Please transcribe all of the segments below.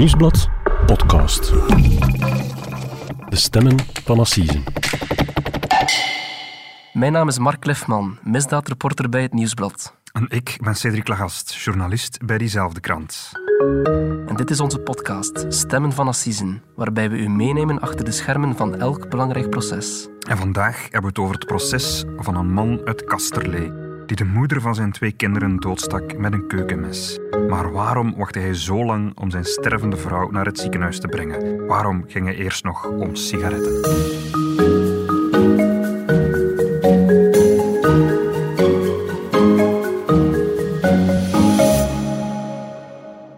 Nieuwsblad podcast. De stemmen van Assisen. Mijn naam is Mark Lefman, misdaadreporter bij het Nieuwsblad. En ik ben Cedric Lagast, journalist bij diezelfde krant. En dit is onze podcast, Stemmen van Assisen, waarbij we u meenemen achter de schermen van elk belangrijk proces. En vandaag hebben we het over het proces van een man uit Kasterlee, die de moeder van zijn twee kinderen doodstak met een keukenmes. Maar waarom wachtte hij zo lang om zijn stervende vrouw naar het ziekenhuis te brengen? Waarom ging hij eerst nog om sigaretten?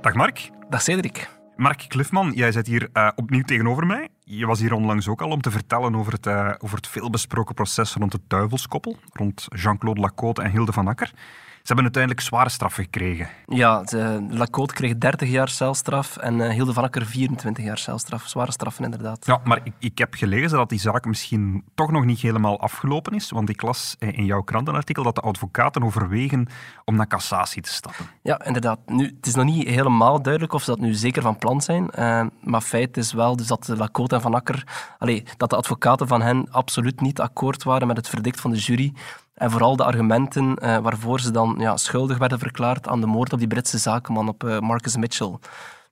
Dag Mark. Dag Cedric. Mark Cliffman, jij zit hier uh, opnieuw tegenover mij. Je was hier onlangs ook al om te vertellen over het, uh, over het veelbesproken proces rond het duivelskoppel, rond Jean-Claude Lacote en Hilde van Akker. Ze hebben uiteindelijk zware straffen gekregen. Ja, de, Lacote kreeg 30 jaar celstraf en uh, Hilde van Akker 24 jaar celstraf. Zware straffen, inderdaad. Ja, maar ik, ik, heb gelezen dat die zaak misschien toch nog niet helemaal afgelopen is. Want ik las in jouw krantenartikel dat de advocaten overwegen om naar cassatie te stappen. Ja, inderdaad. Nu, het is nog niet helemaal duidelijk of ze dat nu zeker van plan zijn. Uh, maar feit is wel dus dat Lacote en Van Akker... Allee, dat de advocaten van hen absoluut niet akkoord waren met het verdict van de jury en vooral de argumenten uh, waarvoor ze dan ja, schuldig werden verklaard aan de moord op die Britse zakenman, op uh, Marcus Mitchell.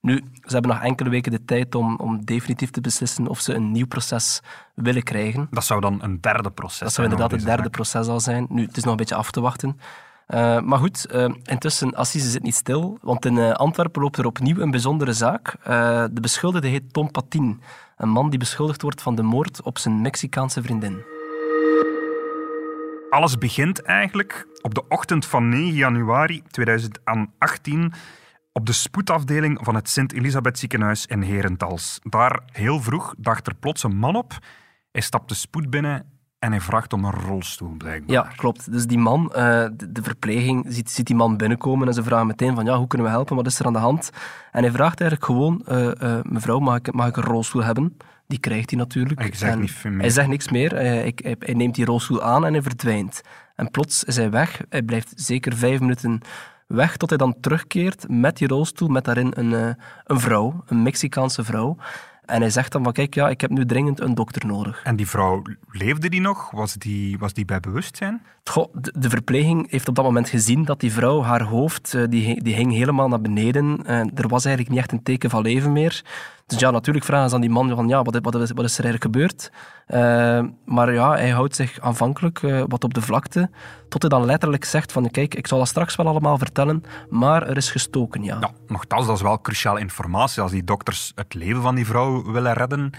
Nu, ze hebben nog enkele weken de tijd om, om definitief te beslissen of ze een nieuw proces willen krijgen. Dat zou dan een derde proces zijn? Dat zou inderdaad het derde zaak. proces al zijn. Nu, het is nog een beetje af te wachten. Uh, maar goed, intussen, Assise zit niet stil, want in Antwerpen loopt er opnieuw een bijzondere zaak. de beschuldigde heet Tom Patin, een man die beschuldigd wordt van de moord op zijn Mexicaanse vriendin. Alles begint eigenlijk op de ochtend van 9 januari 2018 op de spoedafdeling van het Sint-Elisabeth ziekenhuis in Herentals. Daar heel vroeg dacht er plots een man op. Hij stapt de spoed binnen en hij vraagt om een rolstoel, blijkbaar. Ja, klopt. Dus die man, uh, de, de, verpleging, ziet, ziet, die man binnenkomen en ze vragen meteen van ja, hoe kunnen we helpen, wat is er aan de hand? En hij vraagt eigenlijk gewoon, uh, uh, mevrouw, mag ik, mag ik een rolstoel hebben? Die krijgt hij natuurlijk. Hij zegt, niet meer. hij zegt niks meer. Hij, hij, hij, neemt die rolstoel aan en hij verdwijnt. En plots is hij weg. Hij blijft zeker vijf minuten weg tot hij dan terugkeert met die rolstoel, met daarin een, een vrouw, een Mexicaanse vrouw. En hij zegt dan van, kijk, ja, ik heb nu dringend een dokter nodig. En die vrouw, leefde die nog? Was die, was die bij bewustzijn? De, verpleging heeft op dat moment gezien dat die vrouw, haar hoofd, die, die hing helemaal naar beneden. er was eigenlijk niet echt een teken van leven meer. Dus ja, natuurlijk vragen ze aan die man van, ja, wat, wat, wat is er eigenlijk gebeurd? Uh, maar ja, hij houdt zich aanvankelijk wat op de vlakte, tot hij dan letterlijk zegt van, kijk, ik zal dat straks wel allemaal vertellen, maar er is gestoken, ja. ja nogthans, dat is wel cruciale informatie. Als die dokters het leven van die vrouw willen redden,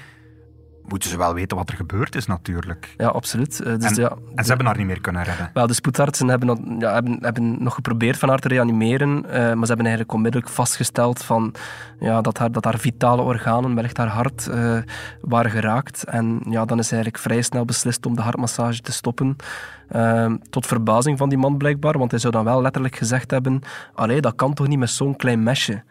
moeten ze wel weten wat er gebeurd is, natuurlijk. Ja, absoluut. Uh, dus en, ja, en, ze hebben haar niet meer kunnen redden. Wel, de spoedartsen hebben, ja, hebben, hebben nog geprobeerd van haar te reanimeren, uh, maar ze hebben eigenlijk onmiddellijk vastgesteld van, ja, dat, haar, dat haar vitale organen, wellicht haar hart, uh, waren geraakt. En ja, dan is eigenlijk vrij snel beslist om de hartmassage te stoppen. tot verbazing van die man blijkbaar, want hij zou dan wel letterlijk gezegd hebben, allee, dat kan toch niet met zo'n klein mesje.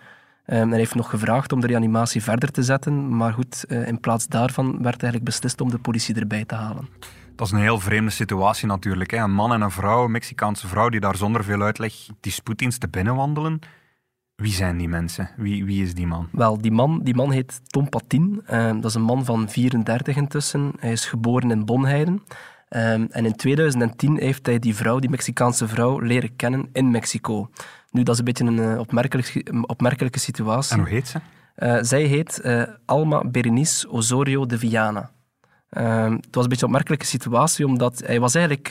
Um, hij heeft nog gevraagd om de reanimatie verder te zetten, maar goed, uh, in plaats daarvan werd eigenlijk beslist om de politie erbij te halen. Dat is een heel vreemde situatie natuurlijk. Hè? Een man en een vrouw, een Mexicaanse vrouw, die daar zonder veel uitleg die spoeddiensten binnenwandelen. Wie zijn die mensen? Wie, wie is die man? Wel, die man, die man heet Tom Patin. Uh, dat is een man van 34 intussen. Hij is geboren in Bonheiden. Um, en in 2010 heeft hij die vrouw, die Mexicaanse vrouw, leren kennen in Mexico. Nu, dat is een beetje een uh, opmerkelijk, opmerkelijke situatie. En hoe heet ze? Uh, zij heet uh, Alma Berenice Osorio de Viana. Ehm, het was een beetje een opmerkelijke situatie, omdat hij was eigenlijk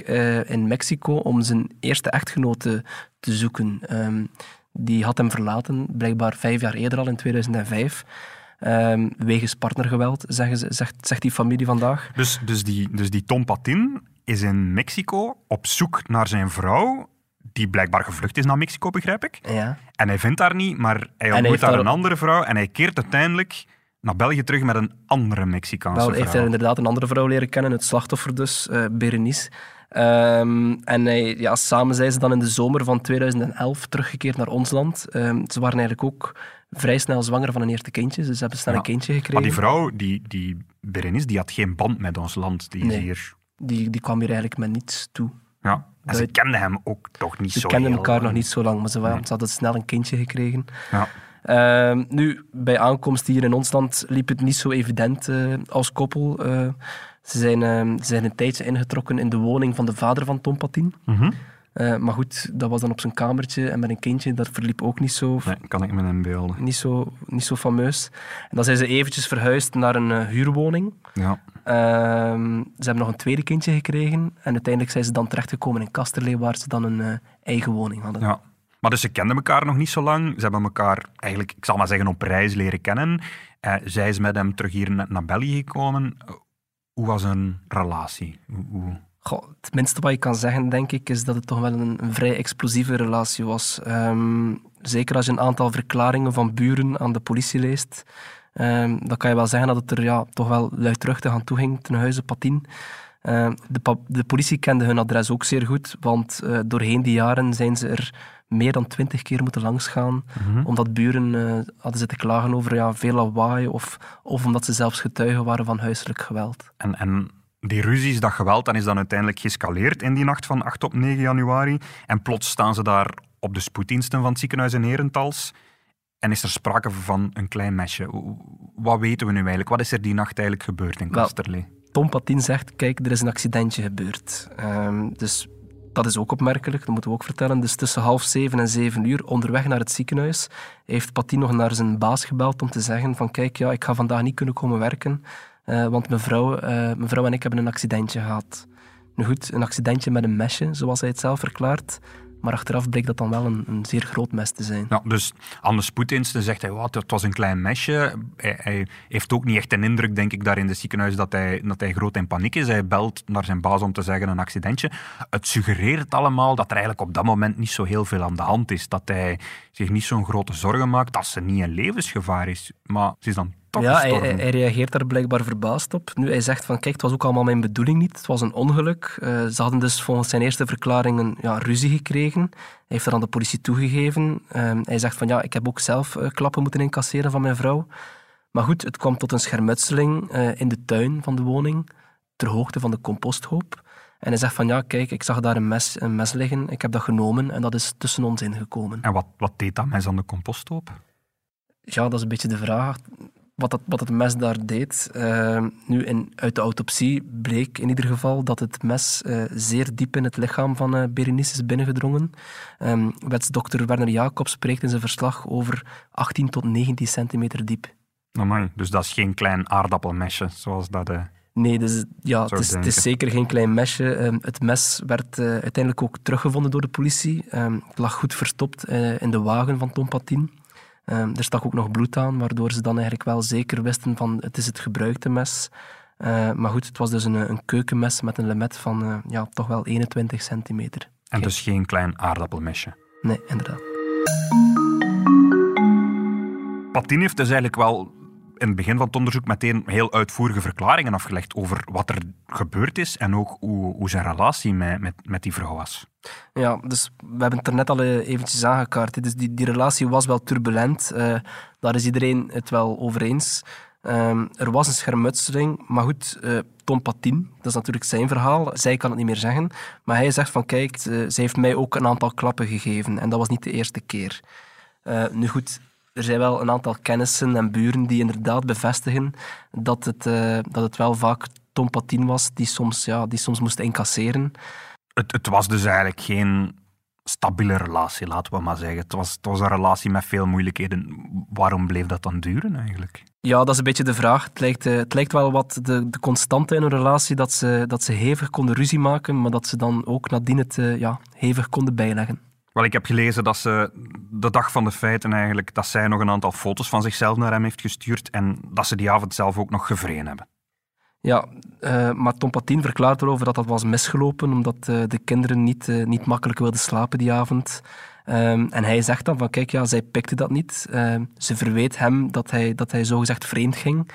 in Mexico om zijn eerste echtgenote te zoeken. Um, die had hem verlaten, blijkbaar vijf jaar eerder al, in 2005. Um, wegens partnergeweld, zeggen ze, zegt, zegt die familie vandaag. Dus, dus, die, dus die Tom Patin is in Mexico op zoek naar zijn vrouw die blijkbaar gevlucht is naar Mexico, begrijp ik. Ja. En hij vindt haar niet, maar hij ontmoet daar een andere vrouw en hij keert uiteindelijk naar België terug met een andere Mexicaanse Wel, vrouw. heeft hij inderdaad een andere vrouw leren kennen, het slachtoffer dus, uh, Berenice. Um, en hij, ja, samen zijn ze dan in de zomer van 2011 teruggekeerd naar ons land. Um, ze waren eigenlijk ook vrij snel zwanger van een eerste kindje. Dus ze hebben snel Ja. een kindje gekregen. Maar die vrouw, die, die Berenice, die had geen band met ons land. Die is hier... Die, die kwam hier eigenlijk met niets toe. Ja. En ze kenden hem ook toch niet Ze zo kenden heel elkaar nog lang. niet zo lang, maar ze, waren, Nee. ze hadden snel een kindje gekregen. Ja. Ehm, nu, bij aankomst hier in ons land liep het niet zo evident eh, als koppel. Eh, ze, zijn, ehm, ze zijn een tijdje ingetrokken in de woning van de vader van Tom Patin. Mhm. Eh, maar goed, dat was dan op zijn kamertje en met een kindje. Dat verliep ook niet zo, Nee, kan ik me inbeelden. niet zo, niet zo fameus. En dan zijn ze eventjes verhuisd naar een eh, huurwoning. Ja. Ehm, ze hebben nog een tweede kindje gekregen. En uiteindelijk zijn ze dan terechtgekomen in Kasterlee, waar ze dan een eh, eigen woning hadden. ja. Maar dus ze kenden elkaar nog niet zo lang. Ze hebben elkaar eigenlijk, ik zal maar zeggen, op reis leren kennen. Zij is met hem terug hier na- naar België gekomen. Hoe was hun relatie? Hoe- hoe- Goh, het minste wat je kan zeggen, denk ik, is dat het toch wel een, een vrij explosieve relatie was. Ehm, zeker als je een aantal verklaringen van buren aan de politie leest, ehm, dan kan je wel zeggen dat het er ja, toch wel luidruchtig aan toe ging ten huize Patin. Ehm, de, de politie kende hun adres ook zeer goed, want eh, doorheen die jaren zijn ze er meer dan twintig keer moeten langsgaan, omdat buren eh, hadden zitten klagen over ja, veel lawaai of, of omdat ze zelfs getuigen waren van huiselijk geweld. En, en die ruzies, dat geweld, dan is dan uiteindelijk geëscaleerd in die nacht van 8 op 9 januari. En plots staan ze daar op de spoeddiensten van het ziekenhuis in Herentals. En is er sprake van een klein mesje. Wat weten we nu eigenlijk? Wat is er die nacht eigenlijk gebeurd in Kasterlee? Tom Patin zegt, kijk, er is een accidentje gebeurd. Ehm, dus dat is ook opmerkelijk, dat moeten we ook vertellen. Dus tussen half zeven en zeven uur, onderweg naar het ziekenhuis, heeft Patin nog naar zijn baas gebeld om te zeggen van, kijk, ja, ik ga vandaag niet kunnen komen werken, eh, want mevrouw, eh, mevrouw en ik hebben een accidentje gehad. Nu goed, een accidentje met een mesje, zoals hij het zelf verklaart, maar achteraf bleek dat dan wel een, een zeer groot mes te zijn. Ja, dus aan de spoeddiensten zegt hij, wat, het was een klein mesje. Hij, heeft ook niet echt een indruk, denk ik, daar in het ziekenhuis dat hij, dat hij groot in paniek is. Hij belt naar zijn baas om te zeggen een accidentje. Het suggereert allemaal dat er eigenlijk op dat moment niet zo heel veel aan de hand is. Dat hij zich niet zo'n grote zorgen maakt, dat ze niet in levensgevaar is. Maar ze is dan Ja, hij, reageert daar blijkbaar verbaasd op. Nu, hij zegt van, kijk, het was ook allemaal mijn bedoeling niet. Het was een ongeluk. Eh, ze hadden dus volgens zijn eerste verklaring een ja, ruzie gekregen. Hij heeft dat aan de politie toegegeven. Ehm, hij zegt van, ja, ik heb ook zelf eh, klappen moeten incasseren van mijn vrouw. Maar goed, het kwam tot een schermutseling eh, in de tuin van de woning, ter hoogte van de composthoop. En hij zegt van, ja, kijk, ik zag daar een mes, een mes liggen. Ik heb dat genomen en dat is tussen ons ingekomen. En wat, wat deed dat mes aan de composthoop? Ja, dat is een beetje de vraag. Wat, dat, wat het mes daar deed. Eh, nu, in, uit de autopsie bleek in ieder geval dat het mes eh, zeer diep in het lichaam van eh Berenice is binnengedrongen. Um, wetsdokter Werner Jacobs spreekt in zijn verslag over 18 tot 19 centimeter diep. Amai, dus dat is geen klein aardappelmesje, zoals dat... eh, Nee, dus, ja, het, is, het denken. is zeker geen klein mesje. Ehm, het mes werd uiteindelijk ook teruggevonden door de politie. Ehm, het lag goed verstopt in de wagen van Tom Patin. Ehm, er stak ook nog bloed aan, waardoor ze dan eigenlijk wel zeker wisten van het is het gebruikte mes. Eh, maar goed, het was dus een, een keukenmes met een lemet van eh, ja, toch wel 21 centimeter. en dus geen klein aardappelmesje. Nee, inderdaad. Patin heeft dus eigenlijk wel in het begin van het onderzoek meteen heel uitvoerige verklaringen afgelegd over wat er gebeurd is en ook hoe, hoe zijn relatie met, met, met die vrouw was. Ja, dus we hebben het er net al eh, eventjes aangekaart. Dus die, die relatie was wel turbulent. eh, daar is iedereen het wel over eens. Ehm, er was een schermutseling, maar goed, eh, Tom Patin, dat is natuurlijk zijn verhaal. Zij kan het niet meer zeggen, maar hij zegt van kijk, zij heeft mij ook een aantal klappen gegeven en dat was niet de eerste keer. Nu goed, er zijn wel een aantal kennissen en buren die inderdaad bevestigen dat het, eh, dat het wel vaak Tom Patin was die soms, ja, die soms moest incasseren. Het, het was dus eigenlijk geen stabiele relatie, laten we maar zeggen. Het was, het was een relatie met veel moeilijkheden. Waarom bleef dat dan duren eigenlijk? Ja, dat is een beetje de vraag. Het lijkt, eh, het lijkt wel wat de, de constante in een relatie dat ze, dat ze hevig konden ruzie maken, maar dat ze dan ook nadien het eh, ja, hevig konden bijleggen. Wel, ik heb gelezen dat ze de dag van de feiten eigenlijk, dat zij nog een aantal foto's van zichzelf naar hem heeft gestuurd en dat ze die avond zelf ook nog gevreden hebben. Ja, eh, maar Tom Patin verklaart erover dat dat was misgelopen, omdat eh, de kinderen niet, eh, niet makkelijk wilden slapen die avond. Ehm, en hij zegt dan van, kijk, ja, zij pikte dat niet. Ehm, ze verweet hem dat hij, dat hij zogezegd vreemd ging,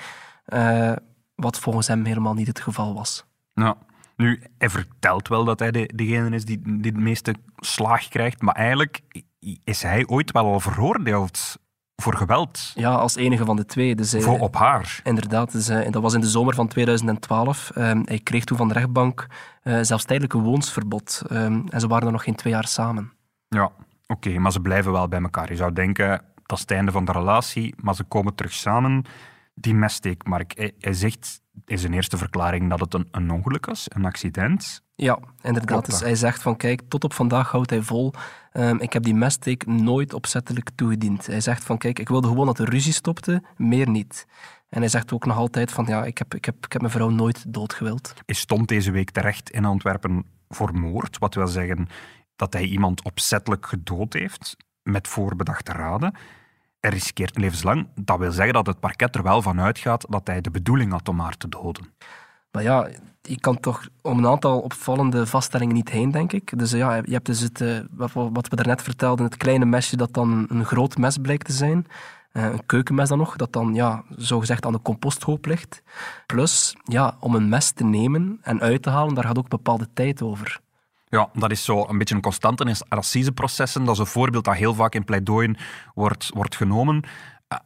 wat volgens hem helemaal niet het geval was. Ja. Nu, hij vertelt wel dat hij de, degene is die, die het meeste slaag krijgt, maar eigenlijk is hij ooit wel al veroordeeld voor geweld Ja, als enige van de twee. Dus hij- voor op haar. Inderdaad, dus, eh, dat was in de zomer van 2012. Ehm, hij kreeg toen van de rechtbank eh, zelfs tijdelijk een woonsverbod. Ehm, en ze waren er nog geen twee jaar samen. Ja, oké, maar ze blijven wel bij elkaar. Je zou denken, dat is het einde van de relatie, maar ze komen terug samen. Die messteek, Mark, hij, hij zegt in zijn eerste verklaring dat het een, een ongeluk was, een accident. Ja, inderdaad. Dus hij zegt van kijk, tot op vandaag houdt hij vol. ehm, ik heb die messteek nooit opzettelijk toegediend. Hij zegt van kijk, ik wilde gewoon dat de ruzie stopte, meer niet. En hij zegt ook nog altijd van ja, ik heb, ik heb, ik heb mijn vrouw nooit doodgewild. Hij stond deze week terecht in Antwerpen voor moord, wat wil zeggen dat hij iemand opzettelijk gedood heeft, met voorbedachte raden. Riskeert levenslang. Dat wil zeggen dat het parket er wel van uitgaat dat hij de bedoeling had om haar te doden. Maar ja, je kan toch om een aantal opvallende vaststellingen niet heen, denk ik. Dus ja, je hebt dus het, eh, wat, we- wat we daarnet vertelden, het kleine mesje dat dan een groot mes blijkt te zijn. Eh, een keukenmes dan nog, dat dan ja, zogezegd aan de composthoop ligt. Plus, ja, om een mes te nemen en uit te halen, daar gaat ook bepaalde tijd over. Ja, dat is zo een beetje een constante in assiseprocessen. Dat is een voorbeeld dat heel vaak in pleidooien wordt, wordt genomen.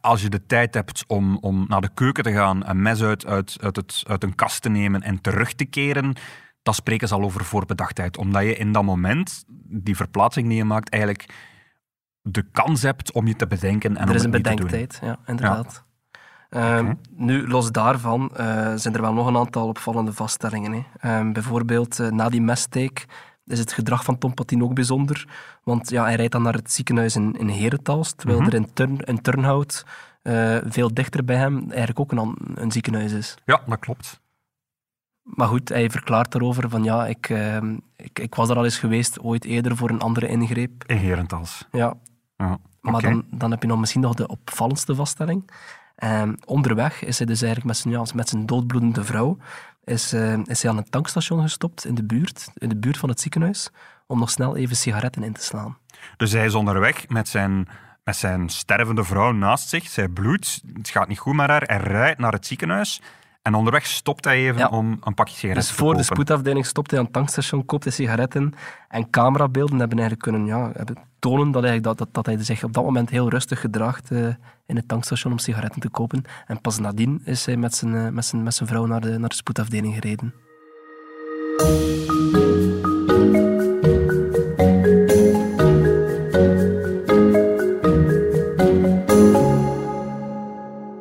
Als je de tijd hebt om, om naar de keuken te gaan, een mes uit, uit, uit, het, uit een kast te nemen en terug te keren, dan spreken ze al over voorbedachtheid. Omdat je in dat moment, die verplaatsing die je maakt, eigenlijk de kans hebt om je te bedenken en er om is een bedenktijd, ja, inderdaad. Ehm, Nu, los daarvan eh, zijn er wel nog een aantal opvallende vaststellingen. Hè. Ehm, bijvoorbeeld, eh, na die messteek is het gedrag van Tom Patin ook bijzonder. Want ja, hij rijdt dan naar het ziekenhuis in, in Herentals, terwijl Mhm. er in, Turn, in Turnhout, eh, veel dichter bij hem, eigenlijk ook een, een ziekenhuis is. Ja, dat klopt. Maar goed, hij verklaart daarover van ja, ik, ehm, ik, ik was er al eens geweest, ooit eerder voor een andere ingreep. In Herentals. Ja, Ja. maar dan, dan heb je nog misschien nog de opvallendste vaststelling. Ehm, onderweg is hij dus eigenlijk met zijn, met zijn doodbloedende vrouw is, eh, is hij aan een tankstation gestopt in de buurt, in de buurt van het ziekenhuis, om nog snel even sigaretten in te slaan. Dus hij is onderweg met zijn, met zijn stervende vrouw naast zich. Zij bloedt, het gaat niet goed met haar. Hij rijdt naar het ziekenhuis en onderweg stopt hij even Ja. om een pakje sigaretten Dus te voor de kopen. spoedafdeling stopt hij aan het tankstation, koopt hij sigaretten en camerabeelden hebben eigenlijk kunnen ja, hebben tonen dat, eigenlijk dat, dat, dat hij zich op dat moment heel rustig gedraagt eh, in het tankstation om sigaretten te kopen. En pas nadien is hij met zijn, eh, met zijn, met zijn vrouw naar de, naar de spoedafdeling gereden.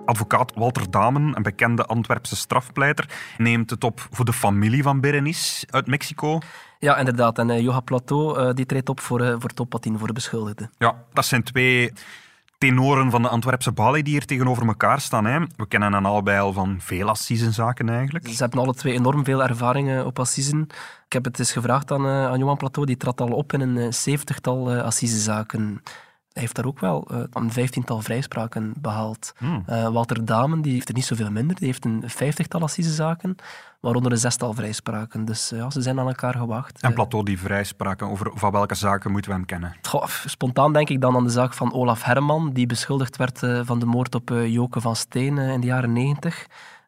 Advocaat Walter Damen, een bekende Antwerpse strafpleiter, neemt het op voor de familie van Berenice uit Mexico. Ja, inderdaad. En uh, Joha Plateau uh, die treedt op voor, uh, voor top 10 voor de beschuldigde. Ja, dat zijn twee tenoren van de Antwerpse balie die hier tegenover elkaar staan. Hè. We kennen hen allebei al van veel assisenzaken eigenlijk. Ze hebben alle twee enorm veel ervaring op assisen. Ik heb het eens gevraagd aan, aan Johan Plateau, die trad al op in een zeventigtal assisezaken. Hij heeft daar ook wel uh, een vijftiental vrijspraken behaald. Hmm. Uh, Walter Damen die heeft er niet zoveel minder. Die heeft een vijftigtal assisezaken, waaronder een zestal vrijspraken. Dus ja, ze zijn aan elkaar gewacht. En Plateau die vrijspraken, over van welke zaken moeten we hem kennen? Goh, spontaan denk ik dan aan de zaak van Olaf Herman, die beschuldigd werd van de moord op Joke van Steen in de jaren negentig.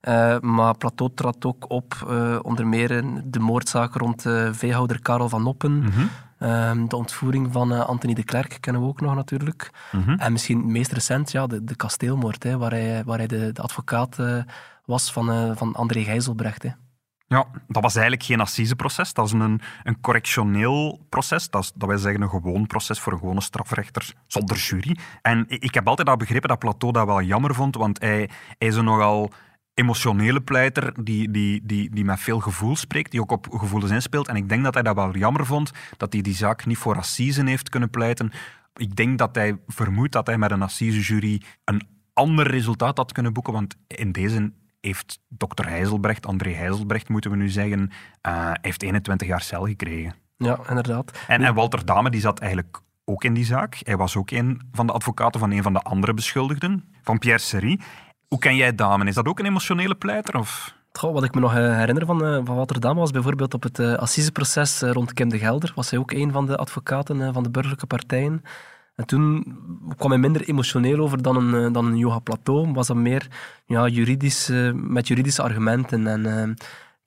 Uh, maar Plateau trad ook op, uh, onder meer in de moordzaak rond uh, veehouder Karel van Noppen. Mm -hmm. Uh, de ontvoering van Anthony de Klerk kennen we ook nog natuurlijk. Mm -hmm. En misschien meest recent ja, de, de kasteelmoord, hè, waar, hij, waar hij de, de advocaat uh, was van, van André Gijzelbrecht. Hè. Ja, dat was eigenlijk geen assiseproces. Dat is een, een correctioneel proces. Dat, is, dat wil zeggen een gewoon proces voor een gewone strafrechter zonder jury. En ik, ik heb altijd al begrepen dat Plateau dat wel jammer vond, want hij, hij is nogal emotionele pleiter die, die, die, die met veel gevoel spreekt, die ook op gevoelens inspeelt. En ik denk dat hij dat wel jammer vond, dat hij die zaak niet voor assisen heeft kunnen pleiten. Ik denk dat hij vermoedt dat hij met een assisejury een ander resultaat had kunnen boeken, want in deze heeft dokter Heizelbrecht, André Heizelbrecht moeten we nu zeggen, uh, heeft 21 jaar cel gekregen. Ja, inderdaad. En, en Walter Dame die zat eigenlijk ook in die zaak. Hij was ook een van de advocaten van een van de andere beschuldigden, van Pierre Serie. Hoe ken jij Damen? Is dat ook een emotionele pleiter? Of? Wat ik me nog herinner van, uh, van Walter Dame was bijvoorbeeld op het uh, assiseproces rond Kim de Gelder. Was hij ook een van de advocaten van de burgerlijke partijen. En toen kwam hij minder emotioneel over dan een, dan een Joha Plateau. Was dat meer ja, juridisch, met juridische argumenten. En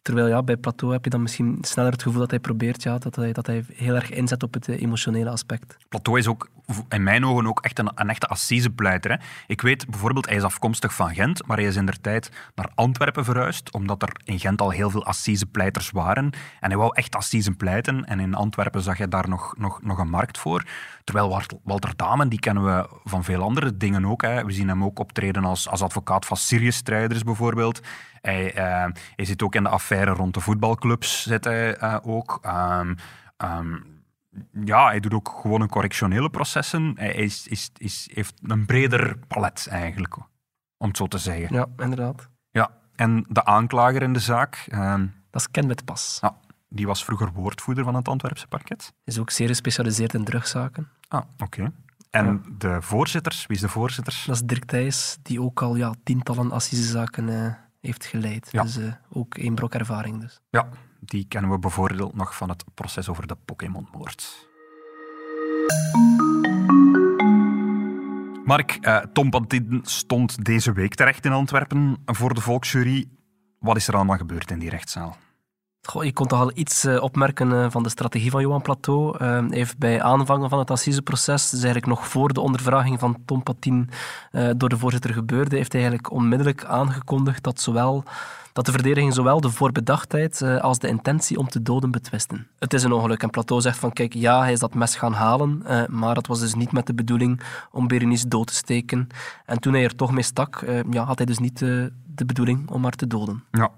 Terwijl ja, bij Plateau heb je dan misschien sneller het gevoel dat hij probeert, ja, dat, hij, dat hij heel erg inzet op het eh, emotionele aspect. Plateau is ook in mijn ogen ook echt een, een echte assisepleiter. Ik weet bijvoorbeeld, hij is afkomstig van Gent, maar hij is in der tijd naar Antwerpen verhuisd, omdat er in Gent al heel veel assisepleiters waren. En hij wou echt assisen pleiten. En in Antwerpen zag je daar nog, nog, nog een markt voor. Terwijl Walter Damen, die kennen we van veel andere dingen ook. Hè. We zien hem ook optreden als, als advocaat van Syrië-strijders bijvoorbeeld. Hij, uh, hij zit ook in de affaire rond de voetbalclubs, zit hij uh, ook. Um, um, ja, hij doet ook gewoon een correctionele processen. Hij is, is, is, heeft een breder palet eigenlijk, om het zo te zeggen. Ja, inderdaad. Ja, en de aanklager in de zaak... Dat is Ken met Pas. Ja, die was vroeger woordvoerder van het Antwerpse parket. Is ook zeer gespecialiseerd in drugzaken. Ah, oké. En de voorzitters, wie is de voorzitter? Dat is Dirk Thijs, die ook al ja, tientallen assisezaken uh, heeft geleid. Ja. Dus uh, ook één brok ervaring. Dus. Ja, die kennen we bijvoorbeeld nog van het proces over de Pokémon-moord. Mark, uh, Tom Pantin stond deze week terecht in Antwerpen voor de volksjury. Wat is er allemaal gebeurd in die rechtszaal? Goh, je kon toch al iets uh, opmerken uh, van de strategie van Johan Plateau. Uh, hij heeft bij aanvangen van het assiseproces, dus eigenlijk nog voor de ondervraging van Tom Patin door de voorzitter gebeurde, heeft hij eigenlijk onmiddellijk aangekondigd dat zowel dat de verdediging zowel de voorbedachtheid als de intentie om te doden betwisten. Het is een ongeluk en Plateau zegt van kijk, ja, hij is dat mes gaan halen, maar het was dus niet met de bedoeling om Berenice dood te steken. En toen hij er toch mee stak, ja, had hij dus niet de bedoeling om haar te doden. Ja,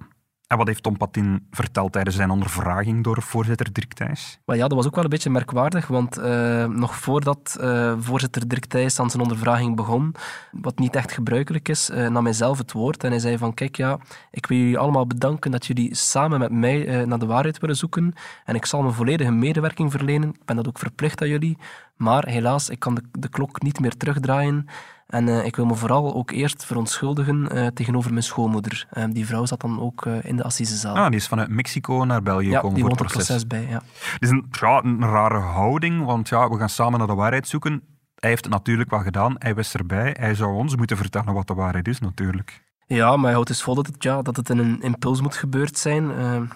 en wat heeft Tom Patin verteld tijdens zijn ondervraging door voorzitter Dirk Thijs? ja, dat was ook wel een beetje merkwaardig, want uh, nog voordat uh, voorzitter Dirk Thijs aan zijn ondervraging begon, wat niet echt gebruikelijk is, uh, nam hij zelf het woord en hij zei van kijk, ja, ik wil jullie allemaal bedanken dat jullie samen met mij naar de waarheid willen zoeken en ik zal mijn volledige medewerking verlenen. Ik ben dat ook verplicht aan jullie, maar helaas, ik kan de, de klok niet meer terugdraaien. En uh, ik wil me vooral ook eerst verontschuldigen uh, tegenover mijn schoonmoeder. Uh, die vrouw zat dan ook in de assisezaal. Ah, die is vanuit Mexico naar België ja, gekomen die voor het proces. proces bij, ja. Het is een, ja, een rare houding, want ja, we gaan samen naar de waarheid zoeken. Hij heeft het natuurlijk wel gedaan, hij wist erbij. Hij zou ons moeten vertellen wat de waarheid is, natuurlijk. Ja, maar hij houdt dus vol dat het, ja, dat het in een impuls moet gebeurd zijn.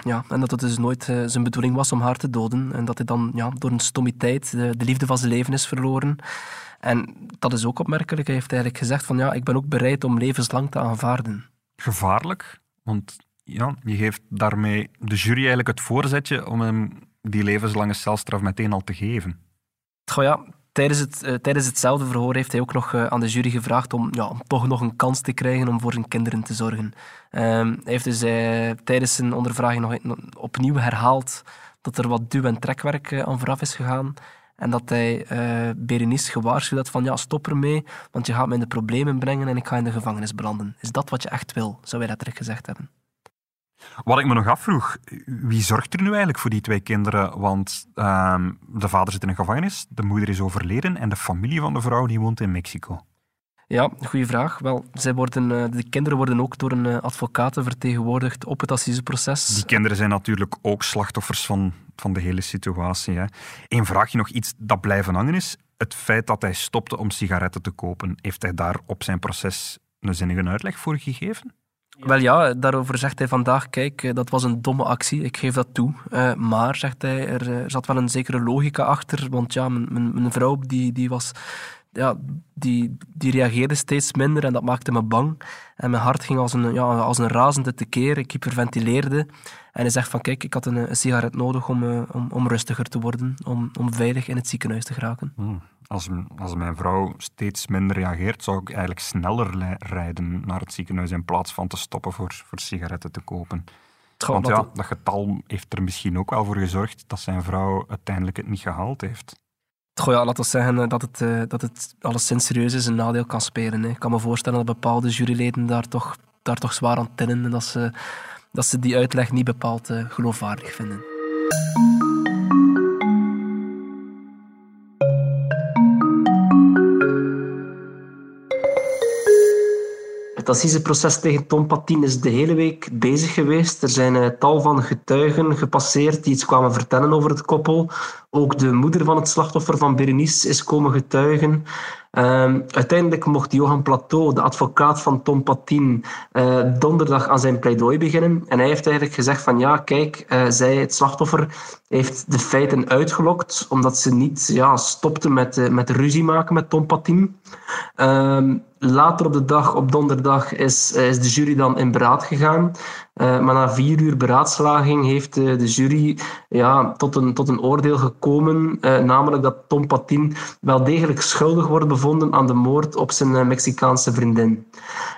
ja, en dat het dus nooit zijn bedoeling was om haar te doden. En dat hij dan ja, door een stommiteit de, de liefde van zijn leven is verloren. En dat is ook opmerkelijk. Hij heeft eigenlijk gezegd van ja, ik ben ook bereid om levenslang te aanvaarden. Gevaarlijk, want ja, je geeft daarmee de jury eigenlijk het voorzetje om hem die levenslange celstraf meteen al te geven. Goh ja, tijdens, het, uh, tijdens hetzelfde verhoor heeft hij ook nog uh, aan de jury gevraagd om, ja, toch nog een kans te krijgen om voor zijn kinderen te zorgen. Uh, hij heeft dus uh, tijdens zijn ondervraging nog opnieuw herhaald dat er wat duw- en trekwerk aan vooraf is gegaan. En dat hij uh, Berenice gewaarschuwd had van ja, stop ermee, want je gaat me in de problemen brengen en ik ga in de gevangenis belanden. Is dat wat je echt wil? Zou hij letterlijk gezegd hebben. Wat ik me nog afvroeg, wie zorgt er nu eigenlijk voor die twee kinderen? Want uh, de vader zit in een gevangenis, de moeder is overleden en de familie van de vrouw die woont in Mexico. Ja, goede vraag. Wel, zij worden, uh, de kinderen worden ook door een uh, advocaat vertegenwoordigd op het assiseproces. Die kinderen zijn natuurlijk ook slachtoffers van, van de hele situatie. Hè. Eén vraagje nog iets dat blijven hangen is. Het feit dat hij stopte om sigaretten te kopen, heeft hij daar op zijn proces een zinnige uitleg voor gegeven? Wel ja, daarover zegt hij vandaag, kijk, eh, dat was een domme actie, ik geef dat toe. Uh, maar, zegt hij, er, er, zat wel een zekere logica achter, want ja, mijn, mijn vrouw die, die was ja, die, die reageerde steeds minder en dat maakte me bang. En mijn hart ging als een, ja, als een razende tekeer. Ik hyperventileerde. En hij zegt van, kijk, ik had een, een sigaret nodig om, uh, om, om rustiger te worden, om, om veilig in het ziekenhuis te geraken. Hmm. Als, als mijn vrouw steeds minder reageert, zou ik eigenlijk sneller rijden naar het ziekenhuis in plaats van te stoppen voor, voor sigaretten te kopen. Want ja, dat getal heeft er misschien ook wel voor gezorgd dat zijn vrouw uiteindelijk het niet gehaald heeft. Goh, ja, laten we zeggen dat het, uh, dat het alleszins serieus is een nadeel kan spelen. Hè. Ik kan me voorstellen dat bepaalde juryleden daar toch, daar toch zwaar aan tinnen en dat ze, dat ze die uitleg niet bepaald uh, geloofwaardig vinden. Het assiseproces tegen Tom Patin is de hele week bezig geweest. Er zijn uh, tal van getuigen gepasseerd die iets kwamen vertellen over het koppel. Ook de moeder van het slachtoffer van Berenice is komen getuigen. Um, uiteindelijk mocht Johan Plateau, de advocaat van Tom Patin, uh, donderdag aan zijn pleidooi beginnen. En hij heeft eigenlijk gezegd van ja, kijk, uh, zij, het slachtoffer, heeft de feiten uitgelokt omdat ze niet ja, stopte met, met ruzie maken met Tom Patin. Later op de dag, op donderdag, is, is de jury dan in beraad gegaan. Uh, maar na vier uur beraadslaging heeft uh, de jury ja, tot, een, tot een oordeel gekomen, namelijk dat Tom Patin wel degelijk schuldig wordt bevonden aan de moord op zijn Mexicaanse vriendin.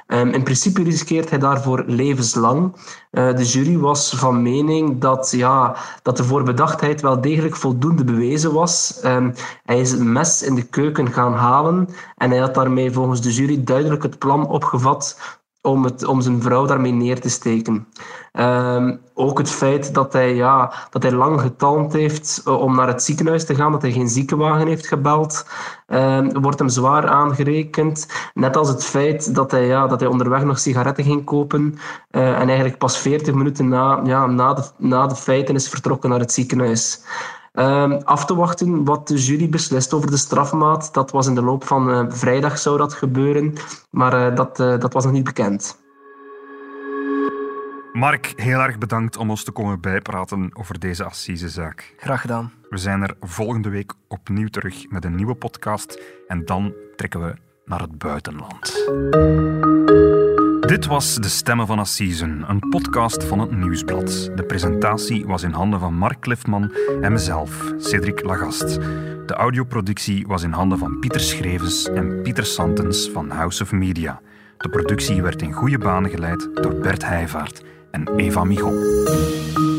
Um, in principe riskeert hij daarvoor levenslang. de jury was van mening dat, ja, dat de voorbedachtheid wel degelijk voldoende bewezen was. Um, hij is een mes in de keuken gaan halen en hij had daarmee volgens de jury duidelijk het plan opgevat om, het, om zijn vrouw daarmee neer te steken. Um, ook het feit dat hij, ja, dat hij lang getalmd heeft uh, om naar het ziekenhuis te gaan, dat hij geen ziekenwagen heeft gebeld, um, wordt hem zwaar aangerekend. Net als het feit dat hij, ja, dat hij onderweg nog sigaretten ging kopen uh, en eigenlijk pas 40 minuten na, ja, na, de, na de feiten is vertrokken naar het ziekenhuis. Um, af te wachten wat de jury beslist over de strafmaat. Dat was in de loop van uh, vrijdag zou dat gebeuren, maar uh, dat, uh, dat was nog niet bekend. Mark, heel erg bedankt om ons te komen bijpraten over deze assisezaak. Graag gedaan. We zijn er volgende week opnieuw terug met een nieuwe podcast en dan trekken we naar het buitenland. Dit was De Stemmen van Assisen, een podcast van het Nieuwsblad. De presentatie was in handen van Mark Cliffman en mezelf, Cedric Lagast. De audioproductie was in handen van Pieter Schrevens en Pieter Santens van House of Media. De productie werd in goede banen geleid door Bert Heijvaart en Eva Michel.